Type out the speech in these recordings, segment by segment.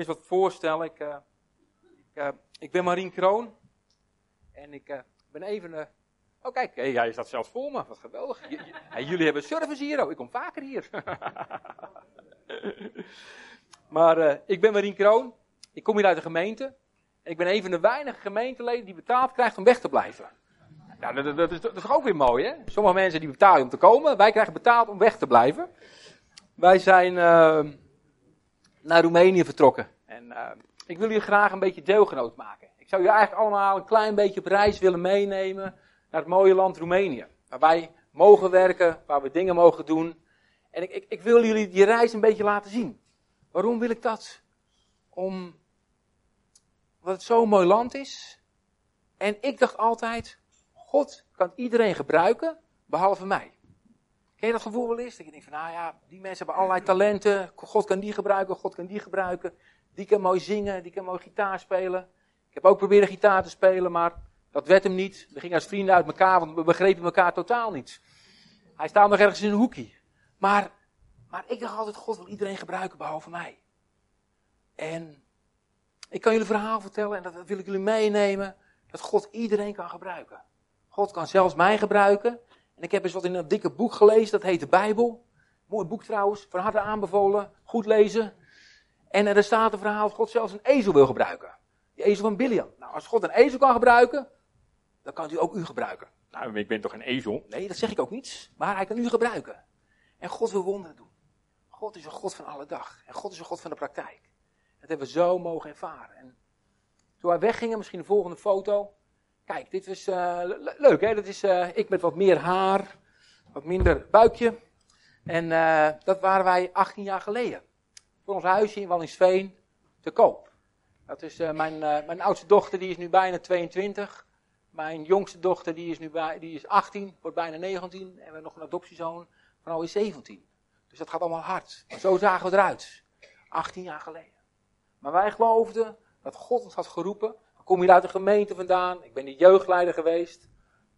eens wat voorstellen. Ik, uh, ik, uh, ik, ben Marien Kroon. En ik uh, ben even. oh, kijk, hey, jij staat zelfs voor me. Wat geweldig. Jullie hebben service hier. Oh, ik kom vaker hier. maar ik ben Marien Kroon. Ik kom hier uit de gemeente. En ik ben een van de weinige gemeenteleden die betaald krijgt om weg te blijven. Ja, dat, dat, is, dat is ook weer mooi, hè? Sommige mensen die betalen om te komen. Wij krijgen betaald om weg te blijven. Wij zijn naar Roemenië vertrokken. En uh, ik wil jullie graag een beetje deelgenoot maken. Ik zou jullie eigenlijk allemaal een klein beetje op reis willen meenemen naar het mooie land Roemenië. Waar wij mogen werken, waar we dingen mogen doen. En ik, ik, ik wil jullie die reis een beetje laten zien. Waarom wil ik dat? Om, omdat het zo'n mooi land is. En ik dacht altijd, God kan iedereen gebruiken, behalve mij. Ken je dat gevoel wel eens? Dat je denkt van, nou ja, die mensen hebben allerlei talenten. God kan die gebruiken, God kan die gebruiken. Die kan mooi zingen, die kan mooi gitaar spelen. Ik heb ook proberen gitaar te spelen, maar dat werd hem niet. We gingen als vrienden uit elkaar, want we begrepen elkaar totaal niet. Hij staat nog ergens in een hoekje. Maar, maar ik dacht altijd, God wil iedereen gebruiken, behalve mij. En ik kan jullie verhaal vertellen, en dat wil ik jullie meenemen, dat God iedereen kan gebruiken. God kan zelfs mij gebruiken. En ik heb eens wat in een dikke boek gelezen, dat heet de Bijbel. Mooi boek trouwens, van harte aanbevolen, goed lezen. En er staat een verhaal dat God zelfs een ezel wil gebruiken. Die ezel van Biliam. Nou, als God een ezel kan gebruiken, dan kan hij ook u gebruiken. Nou, ik ben toch een ezel? Nee, dat zeg ik ook niet. Maar hij kan u gebruiken. En God wil wonderen doen. God is een God van alle dag. En God is een God van de praktijk. Dat hebben we zo mogen ervaren. En toen wij weggingen, misschien de volgende foto. Kijk, dit is uh, leuk, hè? Dat is uh, ik met wat meer haar, wat minder buikje. En uh, dat waren wij 18 jaar geleden. Voor ons huisje in Wallingsveen te koop. Dat is mijn, mijn oudste dochter, die is nu bijna 22. Mijn jongste dochter, die is nu bij, die is 18, wordt bijna 19. En we hebben nog een adoptiezoon van alweer 17. Dus dat gaat allemaal hard. Maar zo zagen we eruit. 18 jaar geleden. Maar wij geloofden dat God ons had geroepen kom hier uit de gemeente vandaan. Ik ben de jeugdleider geweest.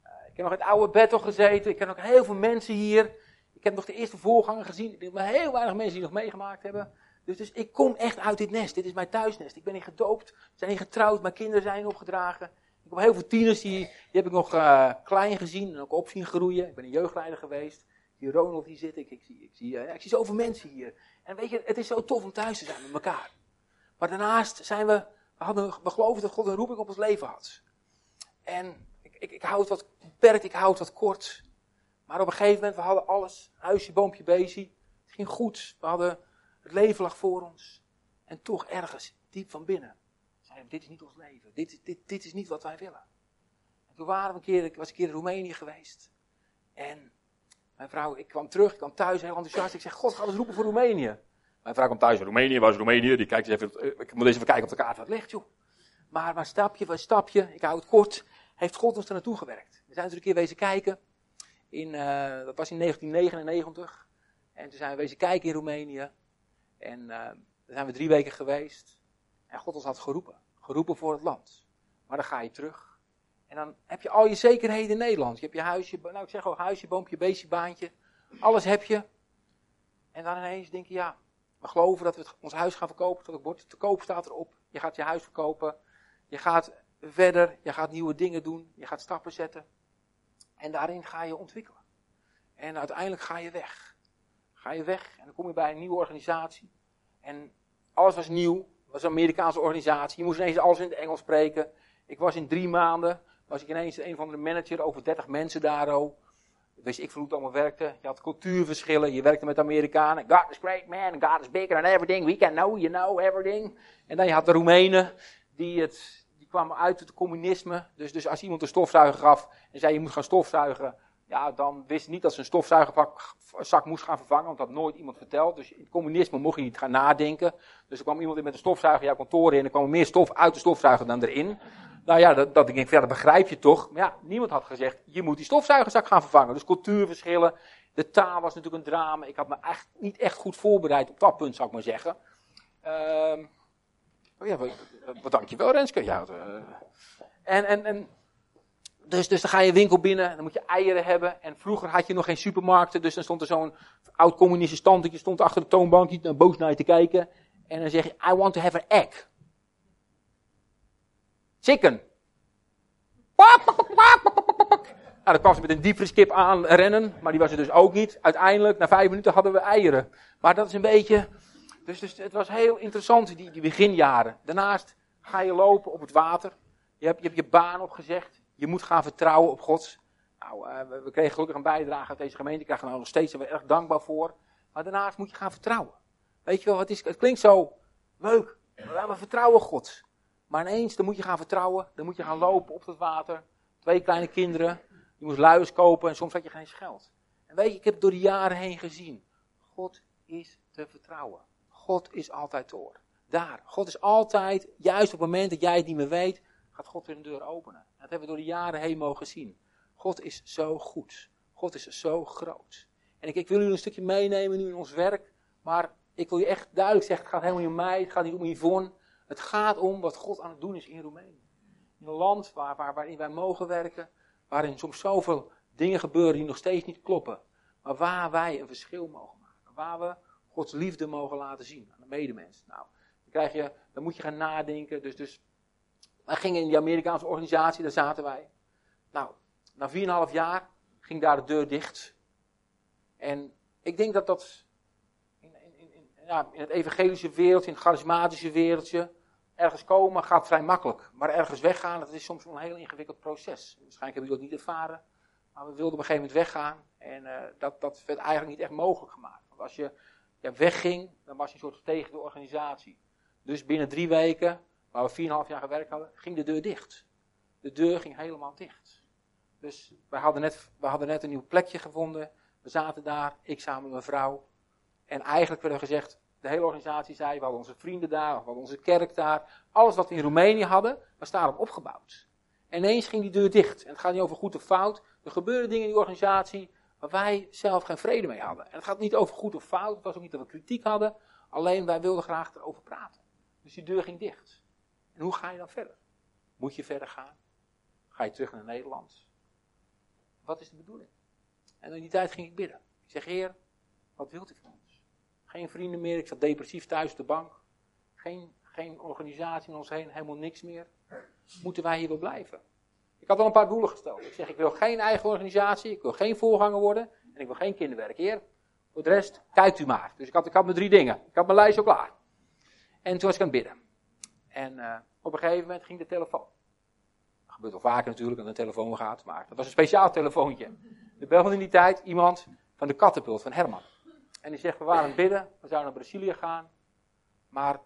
Uh, ik heb nog in het oude Battle gezeten. Ik ken ook heel veel mensen hier. Ik heb nog de eerste voorganger gezien. Ik heb maar heel weinig mensen die nog meegemaakt hebben. Dus, dus ik kom echt uit dit nest. Dit is mijn thuisnest. Ik ben hier gedoopt. Zijn hier getrouwd. Mijn kinderen zijn opgedragen. Ik heb heel veel tieners, die, die heb ik nog uh, klein gezien en ook op zien groeien. Ik ben een jeugdleider geweest. Hier Ronald die zit. Ik, ik, zie, ik, zie, uh, ik zie zoveel mensen hier. En weet je, het is zo tof om thuis te zijn met elkaar. Maar daarnaast zijn we, hadden, we dat God een roeping op ons leven had. En ik, ik, ik hou het wat beperkt, ik hou het wat kort. Maar op een gegeven moment, we hadden alles. Huisje, boompje, beestje. Het ging goed. We hadden, het leven lag voor ons. En toch ergens, diep van binnen, zeiden we, dit is niet ons leven. Dit, dit, dit is niet wat wij willen. En toen waren we een keer, ik was een keer in Roemenië geweest. En mijn vrouw, ik kwam terug, ik kwam thuis heel enthousiast. Ik zeg, God gaat eens roepen voor Roemenië. Mijn vrouw komt thuis in Roemenië, was Roemenië, die kijkt eens even, eh, ik moet eens even kijken op de kaart wat ligt, joh. Maar, maar stapje voor stapje, ik hou het kort, heeft God ons er naartoe gewerkt. We zijn er een keer wezen kijken, in, uh, dat was in 1999. En toen zijn we wezen kijken in Roemenië. En uh, daar zijn we drie weken geweest. En God ons had geroepen. Geroepen voor het land. Maar dan ga je terug. En dan heb je al je zekerheden in Nederland. Je hebt je huisje, nou ik zeg al huisje, boompje, beestje, baantje. Alles heb je. En dan ineens denk je, ja, we geloven dat we ons huis gaan verkopen. Dat het bord te koop staat erop. Je gaat je huis verkopen. Je gaat verder. Je gaat nieuwe dingen doen. Je gaat stappen zetten. En daarin ga je ontwikkelen. En uiteindelijk ga je weg. Ga je weg en dan kom je bij een nieuwe organisatie. En alles was nieuw. Het was een Amerikaanse organisatie. Je moest ineens alles in het Engels spreken. Ik was in drie maanden, was ik ineens een van de manager over 30 mensen daar. Wist ik hoe het allemaal werkte. Je had cultuurverschillen. Je werkte met Amerikanen. God is great man. God is bigger than everything. We can know, you know, everything. En dan je had de Roemenen. Die, het, die kwamen uit het communisme. Dus, dus als iemand een stofzuiger gaf. En zei je moet gaan stofzuigen. Ja, dan wist niet dat ze een stofzuigerzak moest gaan vervangen. Want dat had nooit iemand verteld. Dus in het communisme mocht je niet gaan nadenken. Dus er kwam iemand in met een stofzuiger jouw kantoor in. En er kwam meer stof uit de stofzuiger dan erin. Nou ja, dat, dat ik denk, ja, begrijp je toch. Maar ja, niemand had gezegd, je moet die stofzuigerzak gaan vervangen. Dus cultuurverschillen, de taal was natuurlijk een drama. Ik had me echt niet echt goed voorbereid op dat punt, zou ik maar zeggen. Uh, oh ja, wat, dankjewel Renske. Ja, uh, en, en, en, dus, dus dan ga je winkel binnen, dan moet je eieren hebben. En vroeger had je nog geen supermarkten, dus dan stond er zo'n oud communistische tandetje stond achter de toonbank, niet naar boos naar je te kijken. En dan zeg je, I want to have an egg. Chicken. Nou, dan kwam ze met een diepvrieskip aan rennen, maar die was er dus ook niet. Uiteindelijk, na vijf minuten hadden we eieren. Maar dat is een beetje, dus, dus het was heel interessant, die, die beginjaren. Daarnaast ga je lopen op het water. Je hebt je, hebt je baan opgezegd. Je moet gaan vertrouwen op God. Nou, uh, we, kregen gelukkig een bijdrage uit deze gemeente. Ik krijg er nog steeds, erg dankbaar voor. Maar daarnaast moet je gaan vertrouwen. Weet je wel, het, is, het klinkt zo leuk. We vertrouwen God. Maar ineens, dan moet je gaan vertrouwen. Dan moet je gaan lopen op het water. Twee kleine kinderen. Je moest luiers kopen en soms had je geen geld. En weet je, ik heb door de jaren heen gezien. God is te vertrouwen. God is altijd door. Daar. God is altijd, juist op het moment dat jij het niet meer weet, gaat God weer een deur openen. Dat hebben we door de jaren heen mogen zien. God is zo goed. God is zo groot. En ik, ik wil jullie een stukje meenemen nu in ons werk. Maar ik wil je echt duidelijk zeggen, het gaat helemaal niet om mij, het gaat niet om Yvonne. Het gaat om wat God aan het doen is in Roemenië. In een land waar, waar, waarin wij mogen werken, waarin soms zoveel dingen gebeuren die nog steeds niet kloppen. Maar waar wij een verschil mogen maken. Waar we Gods liefde mogen laten zien aan de medemens. Nou, dan, krijg je, dan moet je gaan nadenken. Dus, dus wij gingen in die Amerikaanse organisatie, daar zaten wij. Nou, na 4,5 jaar ging daar de deur dicht. En ik denk dat dat in, in, in, ja, in het evangelische wereldje, in het charismatische wereldje, ergens komen gaat vrij makkelijk. Maar ergens weggaan, dat is soms een heel ingewikkeld proces. Waarschijnlijk hebben jullie dat niet ervaren. Maar we wilden op een gegeven moment weggaan. En uh, dat, dat werd eigenlijk niet echt mogelijk gemaakt. Want als je wegging, dan was je een soort tegen de organisatie. Dus binnen drie weken, waar we 4,5 jaar gewerkt hadden, ging de deur dicht. De deur ging helemaal dicht. Dus we hadden net, we hadden net een nieuw plekje gevonden. We zaten daar, ik samen met mijn vrouw. En eigenlijk werd er gezegd, de hele organisatie zei, we hadden onze vrienden daar, we hadden onze kerk daar. Alles wat we in Roemenië hadden, was daarop opgebouwd. En ineens ging die deur dicht. En het gaat niet over goed of fout. Er gebeuren dingen in die organisatie waar wij zelf geen vrede mee hadden. En het gaat niet over goed of fout, het was ook niet dat we kritiek hadden. Alleen wij wilden graag erover praten. Dus die deur ging dicht. En hoe ga je dan verder? Moet je verder gaan? Ga je terug naar Nederland? Wat is de bedoeling? En in die tijd ging ik bidden. Ik zeg, Heer, wat wilt u van ons? Geen vrienden meer, ik zat depressief thuis op de bank. Geen, geen organisatie om ons heen, helemaal niks meer. Moeten wij hier wel blijven? Ik had al een paar doelen gesteld. Ik zeg, ik wil geen eigen organisatie, ik wil geen voorganger worden en ik wil geen kinderwerk. Heer, voor de rest, kijkt u maar. Dus ik had, ik had mijn drie dingen. Ik had mijn lijst al klaar. En toen was ik aan het bidden. En uh, op een gegeven moment ging de telefoon. Dat gebeurt wel vaker natuurlijk, dat een telefoon gaat, maar dat was een speciaal telefoontje. Er belde in die tijd iemand van de kattenpult, van Herman. En die zegt, we waren aan bidden, we zouden naar Brazilië gaan. Maar op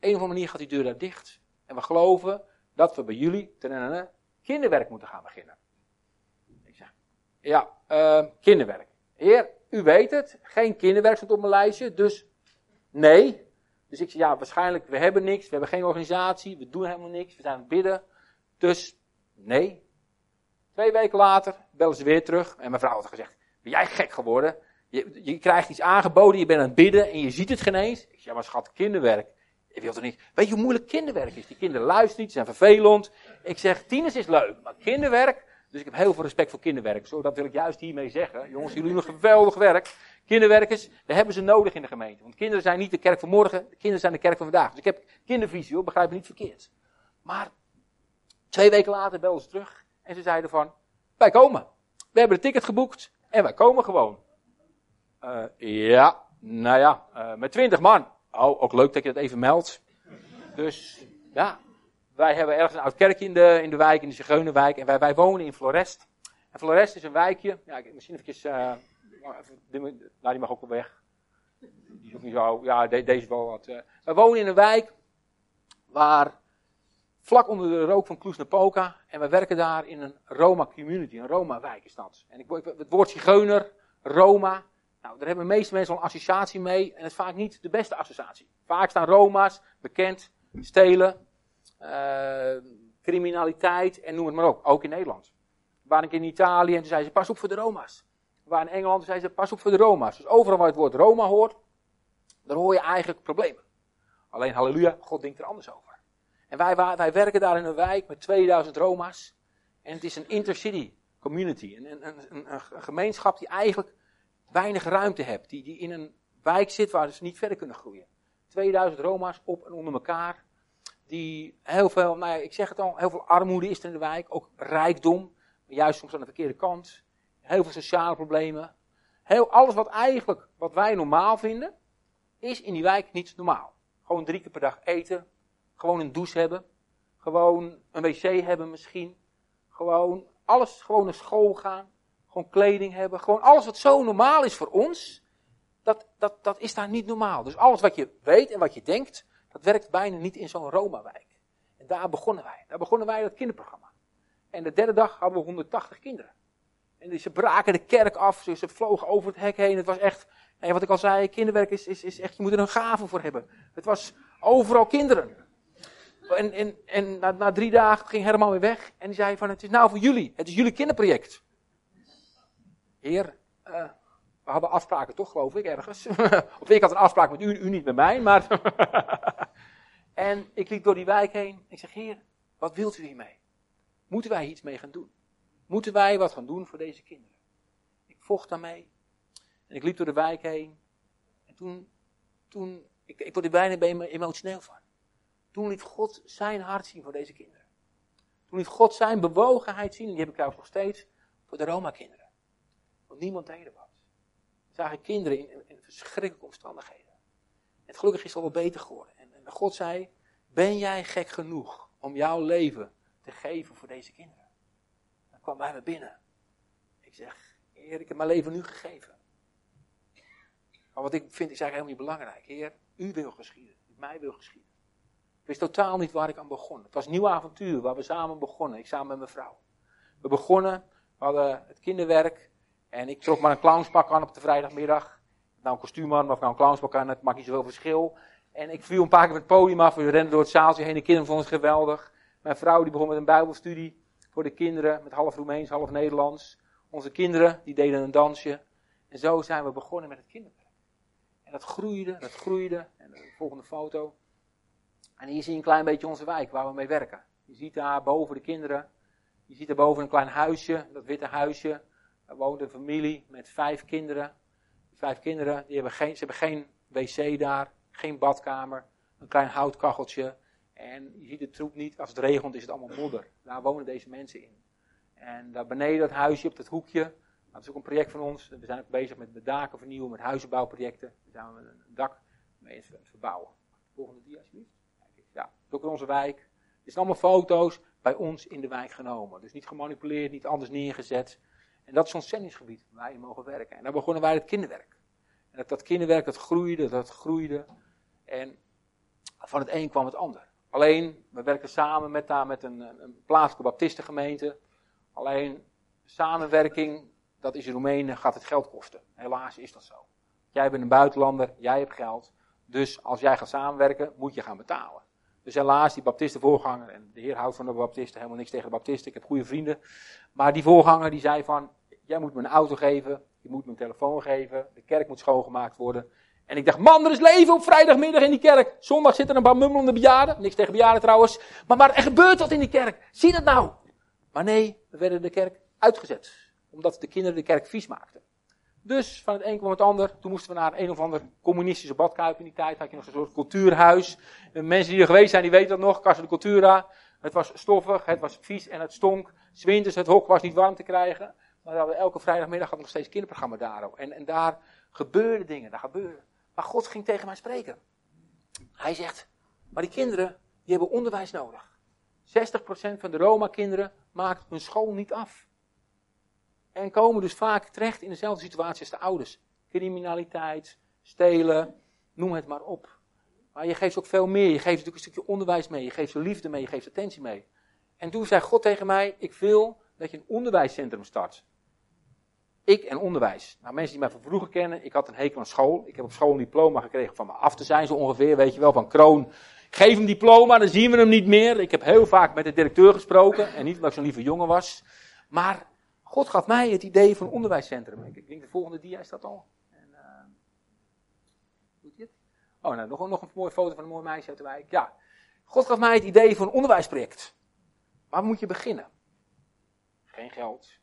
een of andere manier gaat die deur daar dicht. En we geloven dat we bij jullie ten kinderwerk moeten gaan beginnen. Ik zeg, ja, uh, kinderwerk. Heer, u weet het, geen kinderwerk stond op mijn lijstje, dus nee. Dus ik zeg, ja, waarschijnlijk, we hebben niks, we hebben geen organisatie, we doen helemaal niks, we zijn aan het bidden. Dus nee. Twee weken later bellen ze weer terug en mijn vrouw had gezegd, ben jij gek geworden? Je, je krijgt iets aangeboden, je bent aan het bidden en je ziet het geen eens. Ik zeg, ja, maar schat, kinderwerk. Ik wil er niet. Weet je hoe moeilijk kinderwerk is? Die kinderen luisteren niet, ze zijn vervelend. Ik zeg, tieners is leuk, maar kinderwerk. Dus ik heb heel veel respect voor kinderwerk. Zo, dat wil ik juist hiermee zeggen. Jongens, jullie doen geweldig werk. Kinderwerkers, daar hebben ze nodig in de gemeente. Want kinderen zijn niet de kerk van morgen, kinderen zijn de kerk van vandaag. Dus ik heb kindervisie hoor, begrijp me niet verkeerd. Maar twee weken later belden ze terug en ze zeiden van, wij komen. We hebben de ticket geboekt en wij komen gewoon. Uh, ja, nou ja, uh, met twintig man. Oh, ook leuk dat je dat even meldt. Dus, ja. Wij hebben ergens een oud kerkje in de, in de wijk, in de Zigeunerwijk. En wij, wij wonen in Florest. En Florest is een wijkje. Ja, misschien eventjes, uh, nou, die mag ook wel weg. Die is ook niet zo, ja, de, deze wel wat. Uh. Wij wonen in een wijk waar, vlak onder de rook van Cluj-Napoca. En we werken daar in een Roma community, een Roma wijk is dat. En ik, het woord Zigeuner, Roma, nou, daar hebben de meeste mensen al een associatie mee. En het is vaak niet de beste associatie. Vaak staan Roma's bekend, stelen, criminaliteit en noem het maar op. Ook in Nederland. We waren in Italië en toen zeiden ze, pas op voor de Roma's. We waren in Engeland en zeiden ze, pas op voor de Roma's. Dus overal waar het woord Roma hoort, daar hoor je eigenlijk problemen. Alleen, halleluja, God denkt er anders over. En wij, wij werken daar in een wijk met 2000 Roma's. En het is een intercity community. Een, een, een, een gemeenschap die eigenlijk weinig ruimte hebt. Die, die in een wijk zit waar ze niet verder kunnen groeien. 2000 Roma's op en onder elkaar. Die heel veel, nou ja, ik zeg het al, heel veel armoede is er in de wijk. Ook rijkdom, maar juist soms aan de verkeerde kant. Heel veel sociale problemen. Heel, alles wat eigenlijk, wat wij normaal vinden, is in die wijk niet normaal. Gewoon drie keer per dag eten. Gewoon een douche hebben. Gewoon een wc hebben misschien. Gewoon alles, gewoon naar school gaan. Gewoon kleding hebben. Gewoon alles wat zo normaal is voor ons. Dat, dat, dat is daar niet normaal. Dus alles wat je weet en wat je denkt, dat werkt bijna niet in zo'n Roma-wijk. En daar begonnen wij. Daar begonnen wij dat kinderprogramma. En de derde dag hadden we 180 kinderen. En ze braken de kerk af, ze vlogen over het hek heen. Het was echt, wat ik al zei, kinderwerk is, is, is echt, je moet er een gave voor hebben. Het was overal kinderen. En, en, en na, na, drie dagen ging Herman weer weg en die zei van, het is nou voor jullie, het is jullie kinderproject. Heer, uh, we hadden afspraken toch, geloof ik, ergens. of ik had een afspraak met u, u niet met mij, maar... en ik liep door die wijk heen. Ik zeg, heer, wat wilt u hiermee? Moeten wij iets mee gaan doen? Moeten wij wat gaan doen voor deze kinderen? Ik vocht daarmee. En ik liep door de wijk heen. En toen, toen ik, ik word er bijna emotioneel van. Toen liet God zijn hart zien voor deze kinderen. Toen liet God zijn bewogenheid zien, en die heb ik trouwens nog steeds, voor de Roma-kinderen. Want niemand deed er. Zagen kinderen in, verschrikkelijke omstandigheden. En gelukkig is het al wel beter geworden. En, en God zei, ben jij gek genoeg om jouw leven te geven voor deze kinderen? Dan kwam bij me binnen. Ik zeg, Heer, ik heb mijn leven nu gegeven. Maar wat ik vind is eigenlijk helemaal niet belangrijk. Heer, u wil geschieden. Mij wil geschieden. Ik wist totaal niet waar ik aan begon. Het was een nieuw avontuur waar we samen begonnen. Ik samen met mijn vrouw. We begonnen, we hadden het kinderwerk. En ik trok maar een clownspak aan op de vrijdagmiddag. Nou een kostuum aan, of nou een clownspak aan, het maakt niet zoveel verschil. En ik viel een paar keer van het podium af. We renden door het zaaltje heen. De kinderen vonden het geweldig. Mijn vrouw die begon met een bijbelstudie voor de kinderen. Met half Roemeens, half Nederlands. Onze kinderen die deden een dansje. En zo zijn we begonnen met het kinderwerk. En dat groeide, dat groeide. En de volgende foto. En hier zie je een klein beetje onze wijk waar we mee werken. Je ziet daar boven de kinderen. Je ziet daar boven een klein huisje, dat witte huisje. Daar woont een familie met vijf kinderen. Vijf kinderen die hebben geen, ze hebben geen wc daar, geen badkamer, een klein houtkacheltje. En je ziet de troep niet, als het regent is het allemaal modder. Daar wonen deze mensen in. En daar beneden dat huisje, op dat hoekje, dat is ook een project van ons. We zijn ook bezig met de daken vernieuwen, met huizenbouwprojecten. Daar zijn we een dak mee aan het verbouwen. Volgende dia alsjeblieft. Ja, ook in onze wijk. Dit zijn allemaal foto's bij ons in de wijk genomen. Dus niet gemanipuleerd, niet anders neergezet. En dat is ons zendingsgebied waar in mogen werken. En dan begonnen wij het kinderwerk. En dat, dat kinderwerk, dat groeide, dat groeide. En van het een kwam het ander. Alleen, we werken samen met, daar, met een, een plaatselijke baptistengemeente. Alleen, samenwerking dat is in Roemenen, gaat het geld kosten. Helaas is dat zo. Jij bent een buitenlander, jij hebt geld. Dus als jij gaat samenwerken, moet je gaan betalen. Dus helaas, die baptistenvoorganger, en de heer houdt van de baptisten, helemaal niks tegen de baptisten, ik heb goede vrienden. Maar die voorganger die zei van, jij moet me een auto geven, je moet me een telefoon geven, de kerk moet schoongemaakt worden. En ik dacht, man, er is leven op vrijdagmiddag in die kerk. Zondag zitten er een paar mummelende bejaarden, niks tegen bejaarden trouwens. Maar, maar er gebeurt wat in die kerk, zie dat nou. Maar nee, we werden de kerk uitgezet omdat de kinderen de kerk vies maakten. Dus van het een kwam het ander. Toen moesten we naar een of ander communistische badkuip in die tijd. Had je nog zo'n soort cultuurhuis. En mensen die er geweest zijn, die weten dat nog. Casa de Cultura. Het was stoffig, het was vies en het stonk. Zwinters, het hok was niet warm te krijgen. Maar elke vrijdagmiddag we nog steeds kinderprogramma daar. En, en daar gebeurden dingen, daar gebeurden. Maar God ging tegen mij spreken. Hij zegt, maar die kinderen, die hebben onderwijs nodig. 60% van de Roma-kinderen maakt hun school niet af. En komen dus vaak terecht in dezelfde situatie als de ouders. Criminaliteit, stelen, noem het maar op. Maar je geeft ook veel meer. Je geeft natuurlijk een stukje onderwijs mee. Je geeft ze liefde mee. Je geeft attentie mee. En toen zei God tegen mij: Ik wil dat je een onderwijscentrum start. Ik en onderwijs. Nou, mensen die mij van vroeger kennen, ik had een hekel aan school. Ik heb op school een diploma gekregen van me af te zijn, zo ongeveer, weet je wel, van Kroon. Geef hem diploma, dan zien we hem niet meer. Ik heb heel vaak met de directeur gesproken. En niet omdat ik zo'n lieve jongen was. Maar God gaf mij het idee van een onderwijscentrum. Ik denk de volgende dia is dat al. En, uh? Oh, nou, nog, nog een mooie foto van een mooi meisje uit de wijk. Ja. God gaf mij het idee van een onderwijsproject. Waar moet je beginnen? Geen geld.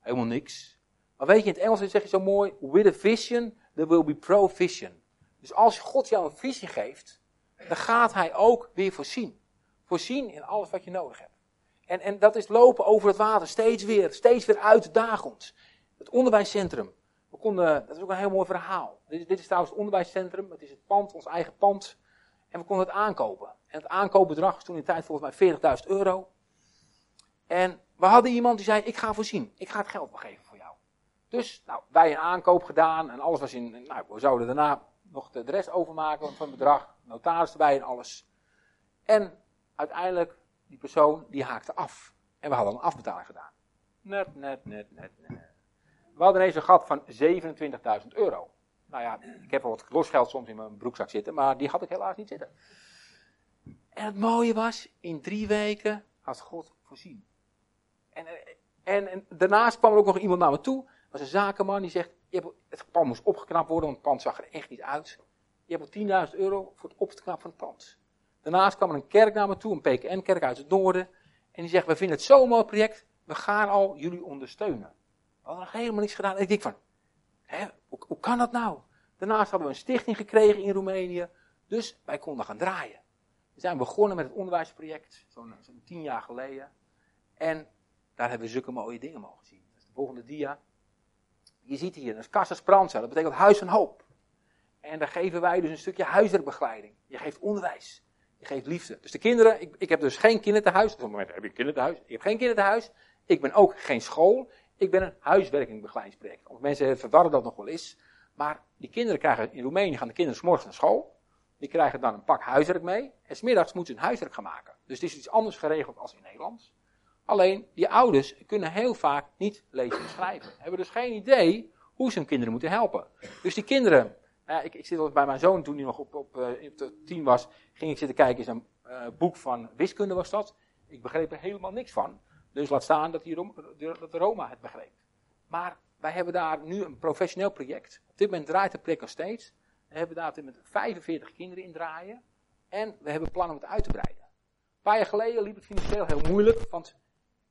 Helemaal niks. Maar weet je, in het Engels zeg je zo mooi, with a vision, there will be provision. Dus als God jou een visie geeft, dan gaat hij ook weer voorzien. Voorzien in alles wat je nodig hebt. En, en dat is lopen over het water, steeds weer, steeds weer uitdagend. Het onderwijscentrum. We konden, dat is ook een heel mooi verhaal. Dit, dit is trouwens het onderwijscentrum, het is het pand, ons eigen pand. En we konden het aankopen. En het aankoopbedrag was toen in de tijd volgens mij 40.000 euro. En we hadden iemand die zei, ik ga voorzien, ik ga het geld wel geven. Dus, nou, wij een aankoop gedaan en alles was in, nou, we zouden daarna nog de rest overmaken van het bedrag, notaris erbij en alles. En uiteindelijk, die persoon, die haakte af. En we hadden een afbetaling gedaan. Net, net, net, net, net. We hadden ineens een gat van 27.000 euro. Nou ja, ik heb wel wat losgeld soms in mijn broekzak zitten, maar die had ik helaas niet zitten. En het mooie was, in drie weken had God voorzien. En, en, en daarnaast kwam er ook nog iemand naar me toe, was een zakenman, die zegt, je hebt, het pand moest opgeknapt worden, want het pand zag er echt niet uit. Je hebt al 10.000 euro voor het opknappen van het pand. Daarnaast kwam er een kerk naar me toe, een PKN-kerk uit het noorden. En die zegt, we vinden het zo'n mooi project, we gaan al jullie ondersteunen. We hadden nog helemaal niets gedaan. En ik denk van, hè, hoe, kan dat nou? Daarnaast hadden we een stichting gekregen in Roemenië. Dus wij konden gaan draaien. We zijn begonnen met het onderwijsproject, zo'n zo tien jaar geleden. En daar hebben we zulke mooie dingen mogen zien. De volgende dia. Je ziet hier, dat is Speranza, dat betekent huis van hoop. En daar geven wij dus een stukje huiswerkbegeleiding. Je geeft onderwijs. Je geeft liefde. Dus de kinderen, ik, ik heb dus geen kinderthuis. Op het moment heb ik kinderthuis. Ik heb geen kinderthuis. Ik ben ook geen school. Ik ben een huiswerkingbegeleidingsproject. Of mensen verwarren dat nog wel eens. Maar die kinderen krijgen, in Roemenië gaan de kinderen s morgens naar school. Die krijgen dan een pak huiswerk mee. En smiddags moeten ze hun huiswerk gaan maken. Dus het is iets anders geregeld als in Nederland. Alleen, die ouders kunnen heel vaak niet lezen en schrijven. Hebben dus geen idee hoe ze hun kinderen moeten helpen. Dus die kinderen, nou ik, ik zit bij mijn zoon toen hij nog op, op, uh, op tien was, ging ik zitten kijken in een uh, boek van wiskunde was dat. Ik begreep er helemaal niks van. Dus laat staan dat, die dat de Roma het begreep. Maar wij hebben daar nu een professioneel project. Op dit moment draait de plek nog steeds. We hebben daar met 45 kinderen in draaien. En we hebben plannen om het uit te breiden. Een paar jaar geleden liep het financieel heel moeilijk, want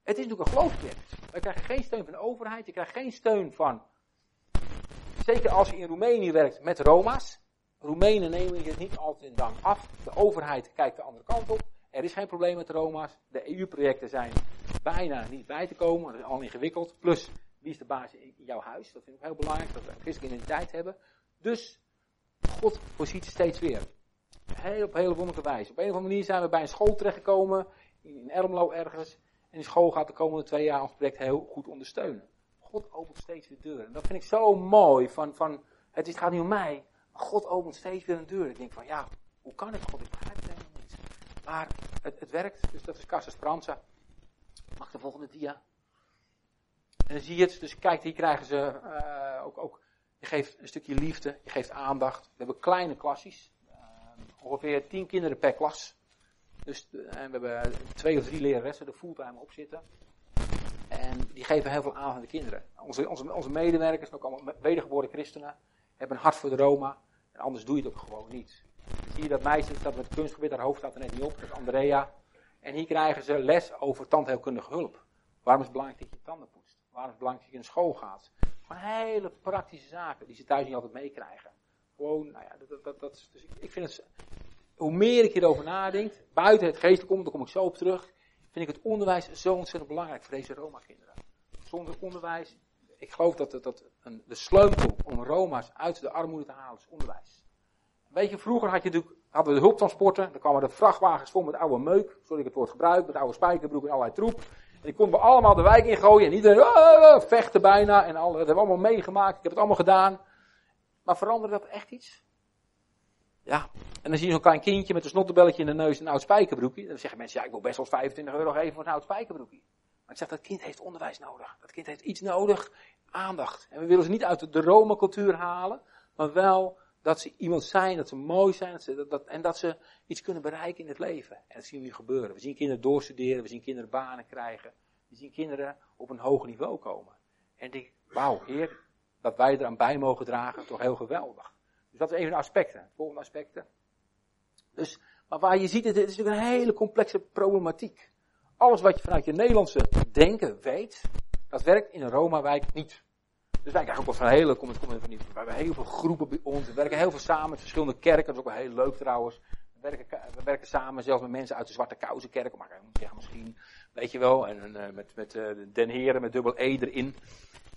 het is natuurlijk een geloofsproject. Wij krijgen geen steun van de overheid, je krijgt geen steun van. Zeker als je in Roemenië werkt met Roma's. Roemenen nemen je het niet altijd in dank af. De overheid kijkt de andere kant op. Er is geen probleem met Roma's. De EU-projecten zijn bijna niet bij te komen. Dat is al ingewikkeld. Plus, wie is de baas in jouw huis? Dat vind ik heel belangrijk, dat we een christelijke identiteit hebben. Dus, God voorziet steeds weer. Heel, op hele wonderlijke wijze. Op een of andere manier zijn we bij een school terechtgekomen, in Ermelo ergens. Die school gaat de komende twee jaar ons project heel goed ondersteunen. God opent steeds weer deuren. En dat vind ik zo mooi. Van, van, het, gaat niet om mij, maar God opent steeds weer een deur. Ik denk van, ja, hoe kan het God? Ik begrijp het helemaal niet. Maar het, het werkt, dus dat is Casa Speranza. Mag de volgende dia? En zie je het, dus kijk, hier krijgen ze uh, ook, ook, je geeft een stukje liefde, je geeft aandacht. We hebben kleine klassies, uh, ongeveer tien kinderen per klas. Dus en we hebben twee of drie leraressen er fulltime op zitten. En die geven heel veel aan aan de kinderen. Onze, onze, onze medewerkers, ook allemaal wedergeboren christenen, hebben een hart voor de Roma. En anders doe je het ook gewoon niet. Zie je dat meisje dat met kunstgebied, haar hoofd staat er net niet op, dat is Andrea. En hier krijgen ze les over tandheelkundige hulp. Waarom is het belangrijk dat je tanden poetst? Waarom is het belangrijk dat je in school gaat? Gewoon hele praktische zaken die ze thuis niet altijd meekrijgen. Gewoon, nou ja, dat, dat, dat, dus ik, ik vind het, hoe meer ik hierover nadenk, buiten het geestelijk om, daar kom ik zo op terug, vind ik het onderwijs zo ontzettend belangrijk voor deze Roma-kinderen. Zonder onderwijs, ik geloof dat, dat, een, de sleutel om Roma's uit de armoede te halen is onderwijs. Weet je, vroeger had je natuurlijk, hadden we de hulptransporten, dan kwamen de vrachtwagens vol met oude meuk, sorry ik het woord gebruik, met oude spijkerbroek en allerlei troep. En die konden we allemaal de wijk ingooien en iedereen uh, vechten bijna en al, dat hebben we allemaal meegemaakt, ik heb het allemaal gedaan. Maar veranderde dat echt iets? Ja, en dan zie je zo'n klein kindje met een snottenbelletje in de neus en een oud spijkerbroekje. Dan zeggen mensen, ja ik wil best wel 25 euro geven voor een oud spijkerbroekje. Maar ik zeg, dat kind heeft onderwijs nodig. Dat kind heeft iets nodig, aandacht. En we willen ze niet uit de Rome-cultuur halen, maar wel dat ze iemand zijn, dat ze mooi zijn, dat en dat ze iets kunnen bereiken in het leven. En dat zien we nu gebeuren. We zien kinderen doorstuderen, we zien kinderen banen krijgen. We zien kinderen op een hoger niveau komen. En ik wauw, heer, dat wij eraan bij mogen dragen, toch heel geweldig. Dus dat is een aspecten. Het volgende aspecten. Dus, maar waar je ziet, het is natuurlijk een hele complexe problematiek. Alles wat je vanuit je Nederlandse denken weet, dat werkt in een Roma-wijk niet. Dus wij krijgen ook wel van hele, kom, kom, van die, we hebben heel veel groepen bij ons. We werken heel veel samen met verschillende kerken. Dat is ook wel heel leuk trouwens. We werken, we werken samen zelfs met mensen uit de Zwarte Kousenkerk. Maar ik moet zeggen misschien, weet je wel. En uh, met, met uh, Den Heren met dubbel E erin.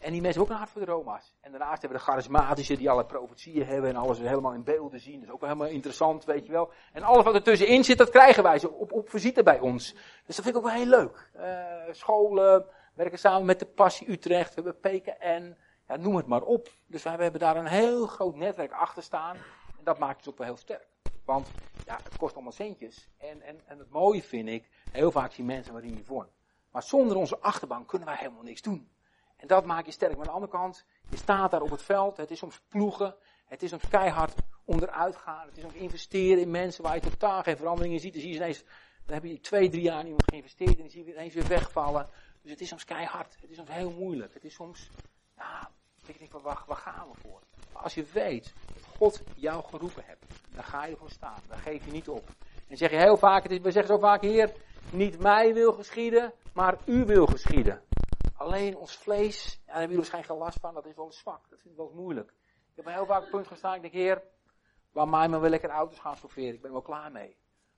En die mensen hebben ook een hart voor de Roma's. En daarnaast hebben we de charismatische die alle profetieën hebben en alles helemaal in beelden zien. Dat is ook wel helemaal interessant, weet je wel. En alles wat er tussenin zit, dat krijgen wij zo op, op visite bij ons. Dus dat vind ik ook wel heel leuk. Uh, scholen, werken samen met de Passie Utrecht, we hebben PKN, ja, noem het maar op. Dus wij hebben daar een heel groot netwerk achter staan. En dat maakt het ook wel heel sterk. Want ja, het kost allemaal centjes. En, en, en het mooie vind ik, heel vaak zien mensen waarin je vorm. Maar zonder onze achterbank kunnen wij helemaal niks doen. En dat maakt je sterk. Maar aan de andere kant, je staat daar op het veld. Het is soms ploegen. Het is soms keihard onderuit gaan. Het is soms investeren in mensen waar je totaal geen verandering in ziet. Dan zie je ineens, dan heb je twee, drie jaar in geïnvesteerd en dan zie je ineens weer wegvallen. Dus het is soms keihard. Het is soms heel moeilijk. Het is soms, ja, ik denk van, waar, waar gaan we voor? Maar als je weet dat God jou geroepen hebt, dan ga je ervoor staan. Dan geef je niet op. En zeg je heel vaak, het is, we zeggen zo vaak, Heer, niet mij wil geschieden, maar u wil geschieden. Alleen ons vlees, ja, daar hebben jullie waarschijnlijk geen last van, dat is wel zwak. Dat vind ik wel moeilijk. Ik heb heel vaak het punt gestaan, ik denk, Heer, waar mij maar wel lekker auto's gaan stofferen, ik ben wel klaar mee.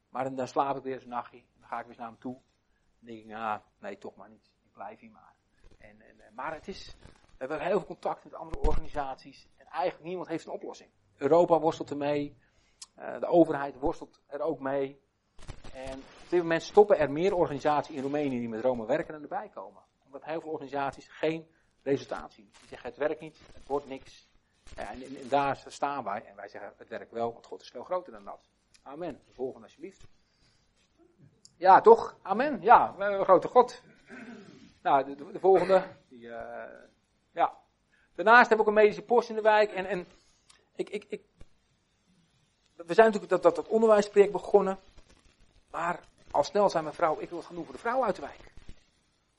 Maar dan, slaap ik weer eens een nachtje, dan ga ik weer naar hem toe. Dan denk ik, nou, nee, toch maar niet. Ik blijf hier maar. En, en, maar het is, we hebben heel veel contact met andere organisaties. En eigenlijk niemand heeft een oplossing. Europa worstelt ermee. Uh, de overheid worstelt er ook mee. En op dit moment stoppen er meer organisaties in Roemenië die met Rome werken dan erbij komen. Omdat heel veel organisaties geen resultaat zien. Die zeggen het werkt niet, het wordt niks. En, en, daar staan wij. En wij zeggen het werkt wel, want God is veel groter dan dat. Amen. De volgende alsjeblieft. Ja, toch? Amen. Ja, een grote God. Nou, de, de, de volgende. Die, uh, ja. Daarnaast heb ik een medische post in de wijk. En, en ik, ik, ik, we zijn natuurlijk dat, dat, dat onderwijsproject begonnen. Maar al snel zei mijn vrouw, ik wil het gaan doen voor de vrouw uit de wijk.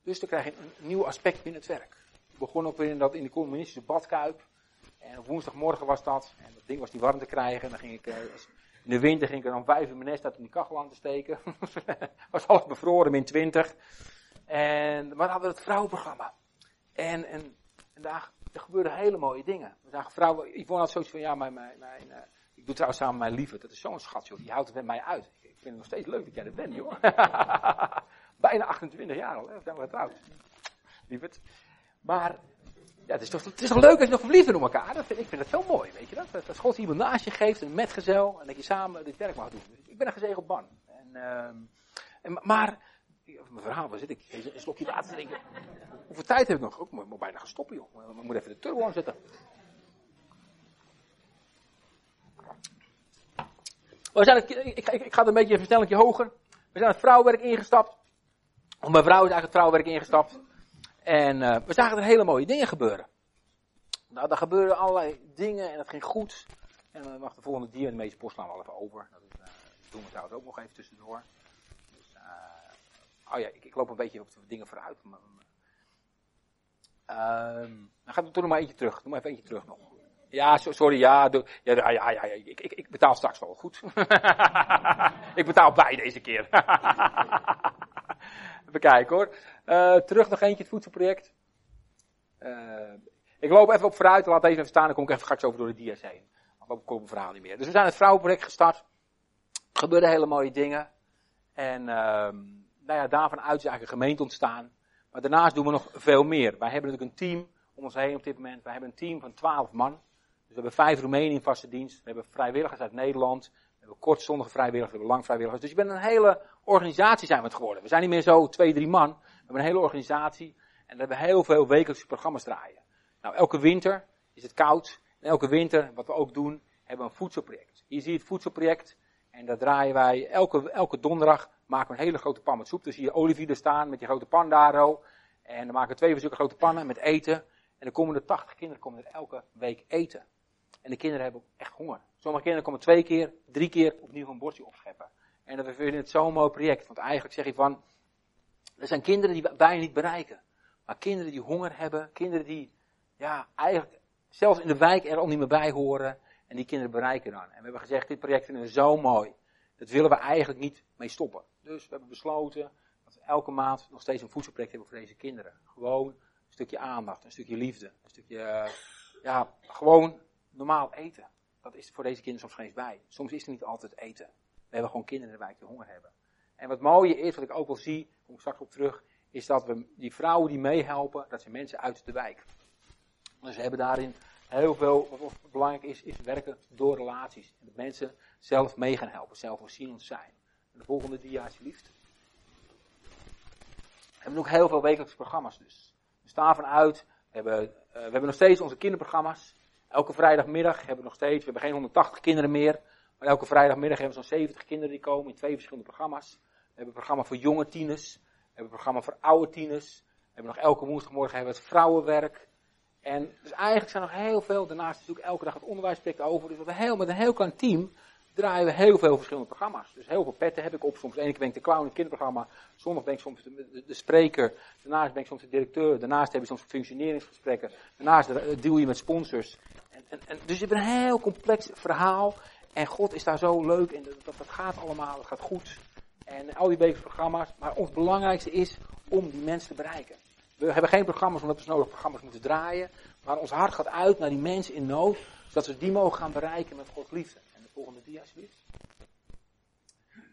Dus dan krijg je een, nieuw aspect binnen het werk. Ik begon ook weer in, dat, in de communistische badkuip. En op woensdagmorgen was dat. En dat ding was niet warm te krijgen. En dan ging ik, uh, in de winter ging ik er dan vijf uur mijn nest uit om die kachel aan te steken. was alles bevroren, min 20. En, maar dan hadden we het vrouwenprogramma. En, en, en daar, er gebeurden hele mooie dingen. We zagen vrouwen, Yvonne had zoiets van, ja, mijn, mijn, mijn uh, ik doe trouwens samen met mijn lieve, dat is zo'n schat, joh, die houdt het met mij uit. Ik vind het nog steeds leuk dat jij er bent, joh. Bijna 28 jaar al, hè, zijn we getrouwd. Lieverd. Maar, ja, het is, toch, het is toch leuk als je nog verliefd bent op elkaar. Dat vind, ik vind het zo mooi, weet je dat? Dat, dat God iemand naast je geeft, een metgezel, en dat je samen dit werk mag doen. Ik ben een gezegeld man. En, uh, en, maar, mijn verhaal, waar zit ik? Een slokje water te drinken. Hoeveel tijd heb ik nog? Ik moet, bijna gaan stoppen, joh. Ik moet even de turbo aanzetten. We zijn het, ik, ik, ik, ga het een beetje een versnellingje hoger. We zijn het vrouwenwerk ingestapt. Mijn vrouw is eigenlijk het vrouwenwerk ingestapt. En uh, we zagen er hele mooie dingen gebeuren. Nou, daar gebeurden allerlei dingen en dat ging goed. En dan mag de volgende dier, de meeste post al even over. Dat is, uh, doen we trouwens ook nog even tussendoor. Dus, oh ja, ik, ik, loop een beetje op dingen vooruit. Maar, um, dan gaat er nog maar eentje terug. Doe maar even eentje terug nog. Ja, sorry, ja, ja, ja, ja, ja ik, ik, ik, betaal straks wel goed. ik betaal bij deze keer. kijken hoor. Uh, terug nog eentje, het voedselproject. Uh, ik loop even op vooruit, laat even staan, dan kom ik even straks over door de dia's heen. Dan kom ik mijn verhaal niet meer. Dus we zijn het vrouwenproject gestart. Er hele mooie dingen. En uh, nou ja, daarvan uit is eigenlijk een gemeente ontstaan. Maar daarnaast doen we nog veel meer. Wij hebben natuurlijk een team om ons heen op dit moment. Wij hebben een team van 12 man. Dus we hebben vijf Roemenen in vaste dienst. We hebben vrijwilligers uit Nederland. We hebben kortstondige vrijwilligers, we hebben lang vrijwilligers. Dus je bent een hele organisatie zijn we het geworden. We zijn niet meer zo twee, drie man. We hebben een hele organisatie. En we hebben heel veel wekelijkse programma's draaien. Nou, elke winter is het koud. En elke winter, wat we ook doen, hebben we een voedselproject. Hier zie je het voedselproject. En daar draaien wij, elke, elke donderdag maken we een hele grote pan met soep. Dus je olivier staan met die grote pan daar. En dan maken we twee van zulke grote pannen met eten. En dan komen er 80 kinderen komen er elke week eten. En de kinderen hebben echt honger. Sommige kinderen komen twee keer, drie keer opnieuw een bordje opscheppen. En we vinden het zo'n mooi project. Want eigenlijk zeg je van, er zijn kinderen die wij niet bereiken. Maar kinderen die honger hebben, kinderen die, ja, eigenlijk zelfs in de wijk er al niet meer bij horen. En die kinderen bereiken dan. En we hebben gezegd, dit project vinden we zo mooi. Dat willen we eigenlijk niet mee stoppen. Dus we hebben besloten dat we elke maand nog steeds een voedselproject hebben voor deze kinderen. Gewoon stukje aandacht, een stukje liefde, een stukje, uh, ja, gewoon normaal eten. Dat is voor deze kinderen soms geen bij. Soms is er niet altijd eten. Hebben gewoon kinderen in de wijk die honger hebben. En wat mooie is, wat ik ook wel zie, kom ik straks op terug, is dat we die vrouwen die meehelpen, dat zijn mensen uit de wijk. Dus we hebben daarin heel veel, wat belangrijk is, is werken door relaties. En dat mensen zelf mee gaan helpen, zelfvoorzienend zijn. De volgende dia alsjeblieft. We hebben ook heel veel wekelijkse programma's dus. We staan vanuit, we hebben, uh, we hebben nog steeds onze kinderprogramma's. Elke vrijdagmiddag hebben we nog steeds, we hebben geen 180 kinderen meer. Maar elke vrijdagmiddag hebben we zo'n 70 kinderen die komen in twee verschillende programma's. We hebben een programma voor jonge tieners. We hebben een programma voor oude tieners. We hebben nog elke woensdagmorgen hebben we het vrouwenwerk. En dus eigenlijk zijn er nog heel veel. Daarnaast is natuurlijk elke dag het onderwijsproject over. Dus we hebben heel, met een heel klein team draaien we heel veel verschillende programma's. Dus heel veel petten heb ik op. Soms ene keer ben ik de clown in het kinderprogramma. Zondag ben ik soms de, de, spreker. Daarnaast ben ik soms de directeur. Daarnaast heb je soms functioneringsgesprekken. Daarnaast deal je met sponsors. En, en, en, dus je hebt een heel complex verhaal. En God is daar zo leuk. En dat, dat gaat allemaal. Het gaat goed. En al die programma's. Maar ons belangrijkste is om die mensen te bereiken. We hebben geen programma's omdat we nodig programma's moeten draaien. Maar ons hart gaat uit naar die mensen in nood. Zodat we die mogen gaan bereiken met Gods liefde. En de volgende dia alsjeblieft.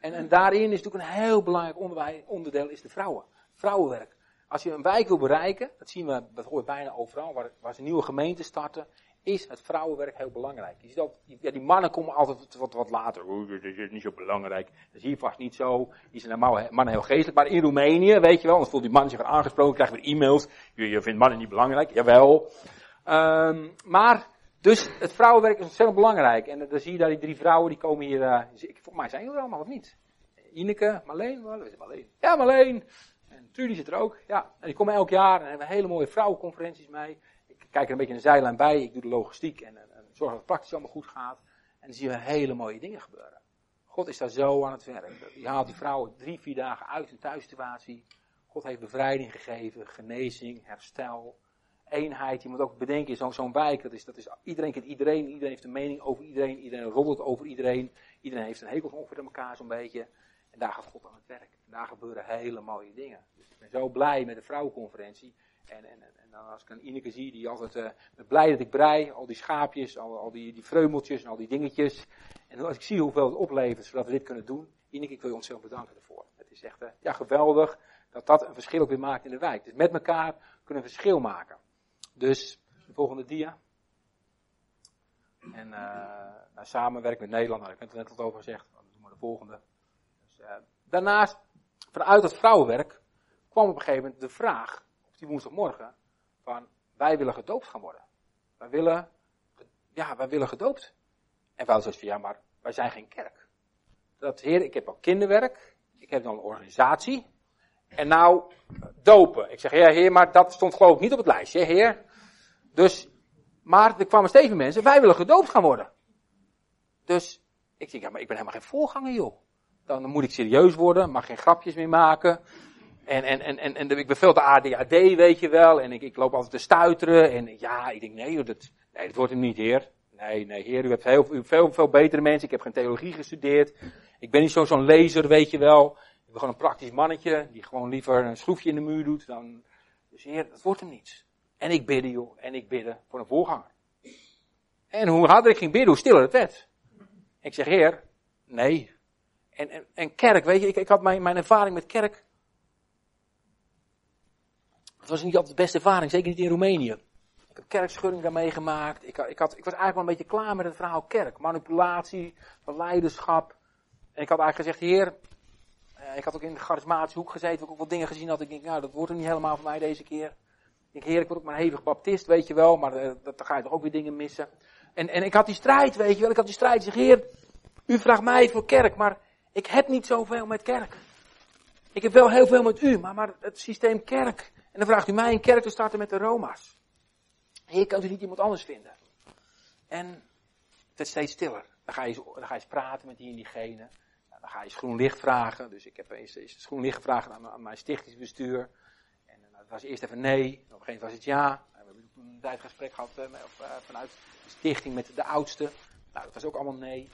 En, en daarin is natuurlijk een heel belangrijk onderdeel is de vrouwen. Vrouwenwerk. Als je een wijk wil bereiken, dat zien we, dat hoort bijna overal, waar, waar ze nieuwe gemeenten starten, is het vrouwenwerk heel belangrijk. Je ziet dat, ja, die mannen komen altijd wat, wat later. Oeh, dat is niet zo belangrijk. Dat is hier vast niet zo. Die zijn mannen heel geestelijk. Maar in Roemenië, weet je wel, dan voelt die man zich aangesproken, krijgt weer e-mails. Je, vindt mannen niet belangrijk. Jawel. Um, maar, dus het vrouwenwerk is ontzettend belangrijk. En dan zie je daar die drie vrouwen, die komen hier, uh, volgens mij zijn jullie er allemaal, of niet? Ineke, Marleen, Marleen. Ja, Marleen. En Trudy zit er ook. Ja, en die komen elk jaar en hebben hele mooie vrouwenconferenties mee kijk er een beetje een zijlijn bij, ik doe de logistiek en, en, zorg dat het praktisch allemaal goed gaat. En dan zien we hele mooie dingen gebeuren. God is daar zo aan het werk. Die haalt die vrouwen drie, vier dagen uit een thuissituatie. God heeft bevrijding gegeven, genezing, herstel, eenheid. Je moet ook bedenken, zo'n wijk, dat is, dat is, iedereen kent iedereen, iedereen heeft een mening over iedereen, iedereen roddelt over iedereen, iedereen heeft een hekel ongeveer elkaar zo'n beetje. En daar gaat God aan het werk. En daar gebeuren hele mooie dingen. Dus ik ben zo blij met de vrouwenconferentie. En, en, en dan als ik een Ineke zie, die altijd uh, blij dat ik brei, al die schaapjes, al, al die, die vreumeltjes en al die dingetjes. En als ik zie hoeveel het oplevert, zodat we dit kunnen doen. Ineke, ik wil je ontzettend bedanken ervoor. Het is echt uh, ja, geweldig dat dat een verschil ook weer maakt in de wijk. Dus met elkaar kunnen we verschil maken. Dus, de volgende dia. En uh, nou, samenwerken met Nederland, ik heb het net al over gezegd. Dan doen we de volgende. Dus, daarnaast, vanuit het vrouwenwerk, kwam op een gegeven moment de vraag die woensdagmorgen, van wij willen gedoopt gaan worden. Wij willen, ja, wij willen gedoopt. En wij hadden van, ja, maar wij zijn geen kerk. Dat, heer, ik heb al kinderwerk, ik heb dan een organisatie, en nou, dopen. Ik zeg, ja heer, maar dat stond geloof ik niet op het lijstje, heer. Dus, maar er kwamen steeds mensen, wij willen gedoopt gaan worden. Dus, ik denk, ja, maar ik ben helemaal geen voorganger, joh. Dan moet ik serieus worden, mag geen grapjes meer maken. En, en, en, en, en ik ben veel te weet je wel. En ik, ik loop altijd te stuiteren. En ja, ik denk, nee, dat, nee, dat wordt hem niet, heer. Nee, nee, heer, u hebt heel, veel, veel betere mensen. Ik heb geen theologie gestudeerd. Ik ben niet zo'n zo'n lezer, weet je wel. Ik ben gewoon een praktisch mannetje, die gewoon liever een schroefje in de muur doet dan... Dus heer, dat wordt hem niet. En ik bidde, joh. En ik bidde voor een voorganger. En hoe harder ik ging bidden, hoe stiller het werd. Ik zeg, heer, nee. En, en, en kerk, weet je, ik, ik had mijn, mijn ervaring met kerk het was niet altijd de beste ervaring, zeker niet in Roemenië. Ik heb kerkschudding daar meegemaakt. Ik, ik, had, ik was eigenlijk wel een beetje klaar met het verhaal kerk. Manipulatie, leiderschap. En ik had eigenlijk gezegd, heer, eh, ik had ook in de charismatische hoek gezeten, ook wat dingen gezien had. Ik denk, nou, dat wordt er niet helemaal voor mij deze keer. Ik heer, ik word ook maar hevig baptist, weet je wel, maar uh, dan ga je toch ook weer dingen missen. En, en ik had die strijd, weet je wel, ik had die strijd. Ik zeg, heer, u vraagt mij voor kerk, maar ik heb niet zoveel met kerk. Ik heb wel heel veel met u, maar, maar het systeem kerk, en dan vraagt u mij een kerk te starten met de Roma's. Heer, kan u niet iemand anders vinden? En het werd steeds stiller. Dan ga je, dan ga je eens praten met die en diegene. dan ga je eens groen licht vragen. Dus ik heb eens, eens groen licht gevraagd aan, mijn stichtingsbestuur. En uh, het was eerst even nee. Op een gegeven moment was het ja. En we hebben toen een tijdgesprek gehad uh, of, uh, vanuit de stichting met de oudste. Nou, dat was ook allemaal nee.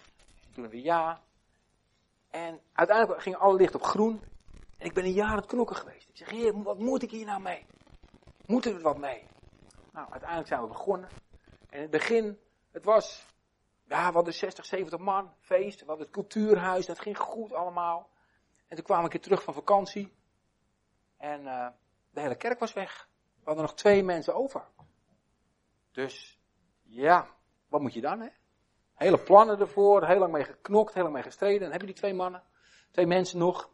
En toen weer ja. En uiteindelijk ging alle licht op groen. En ik ben een jaar aan het knokken geweest. Ik zeg, heer, wat moet ik hier nou mee? Moeten we er wat mee? Nou, uiteindelijk zijn we begonnen. En in het begin, het was, ja, we hadden 60, 70 man, feest. We hadden het cultuurhuis, dat ging goed allemaal. En toen kwamen we een keer terug van vakantie. En uh, de hele kerk was weg. We hadden nog twee mensen over. Dus, ja, wat moet je dan, hè? Hele plannen ervoor, heel lang mee geknokt, heel lang mee gestreden. Dan heb je die twee mannen, twee mensen nog.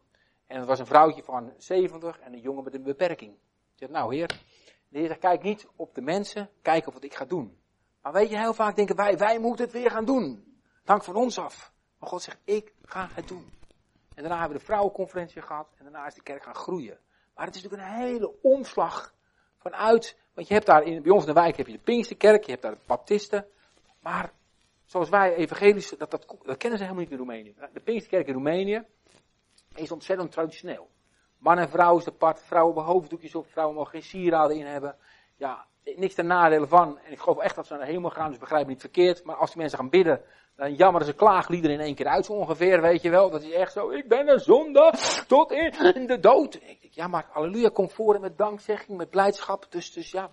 En het was een vrouwtje van 70 en een jongen met een beperking. Ik zeg, nou heer, de heer zegt, kijk niet op de mensen, kijk op wat ik ga doen. Maar weet je, heel vaak denken wij, wij moeten het weer gaan doen. Het hangt van ons af. Maar God zegt, ik ga het doen. En daarna hebben we de vrouwenconferentie gehad en daarna is de kerk gaan groeien. Maar het is natuurlijk een hele omslag vanuit, want je hebt daar in, bij ons in de wijk heb je de Pinksterkerk, je hebt daar de Baptisten. Maar zoals wij evangelische, dat, dat, dat kennen ze helemaal niet in Roemenië. De Pinksterkerk in Roemenië is ontzettend traditioneel. Man en vrouw is apart, vrouwen hebben hoofddoekjes op, vrouwen mogen geen sieraden in hebben. Ja, niks ten nadele van. En ik geloof echt dat ze naar de hemel gaan, dus begrijp niet verkeerd. Maar als die mensen gaan bidden, dan jammeren ze klaagliederen in één keer uit, zo ongeveer, weet je wel. Dat is echt zo, ik ben een zonde tot in de dood. Ik denk, ja, maar halleluja, kom voor met dankzegging, met blijdschap. Dus, dus ja,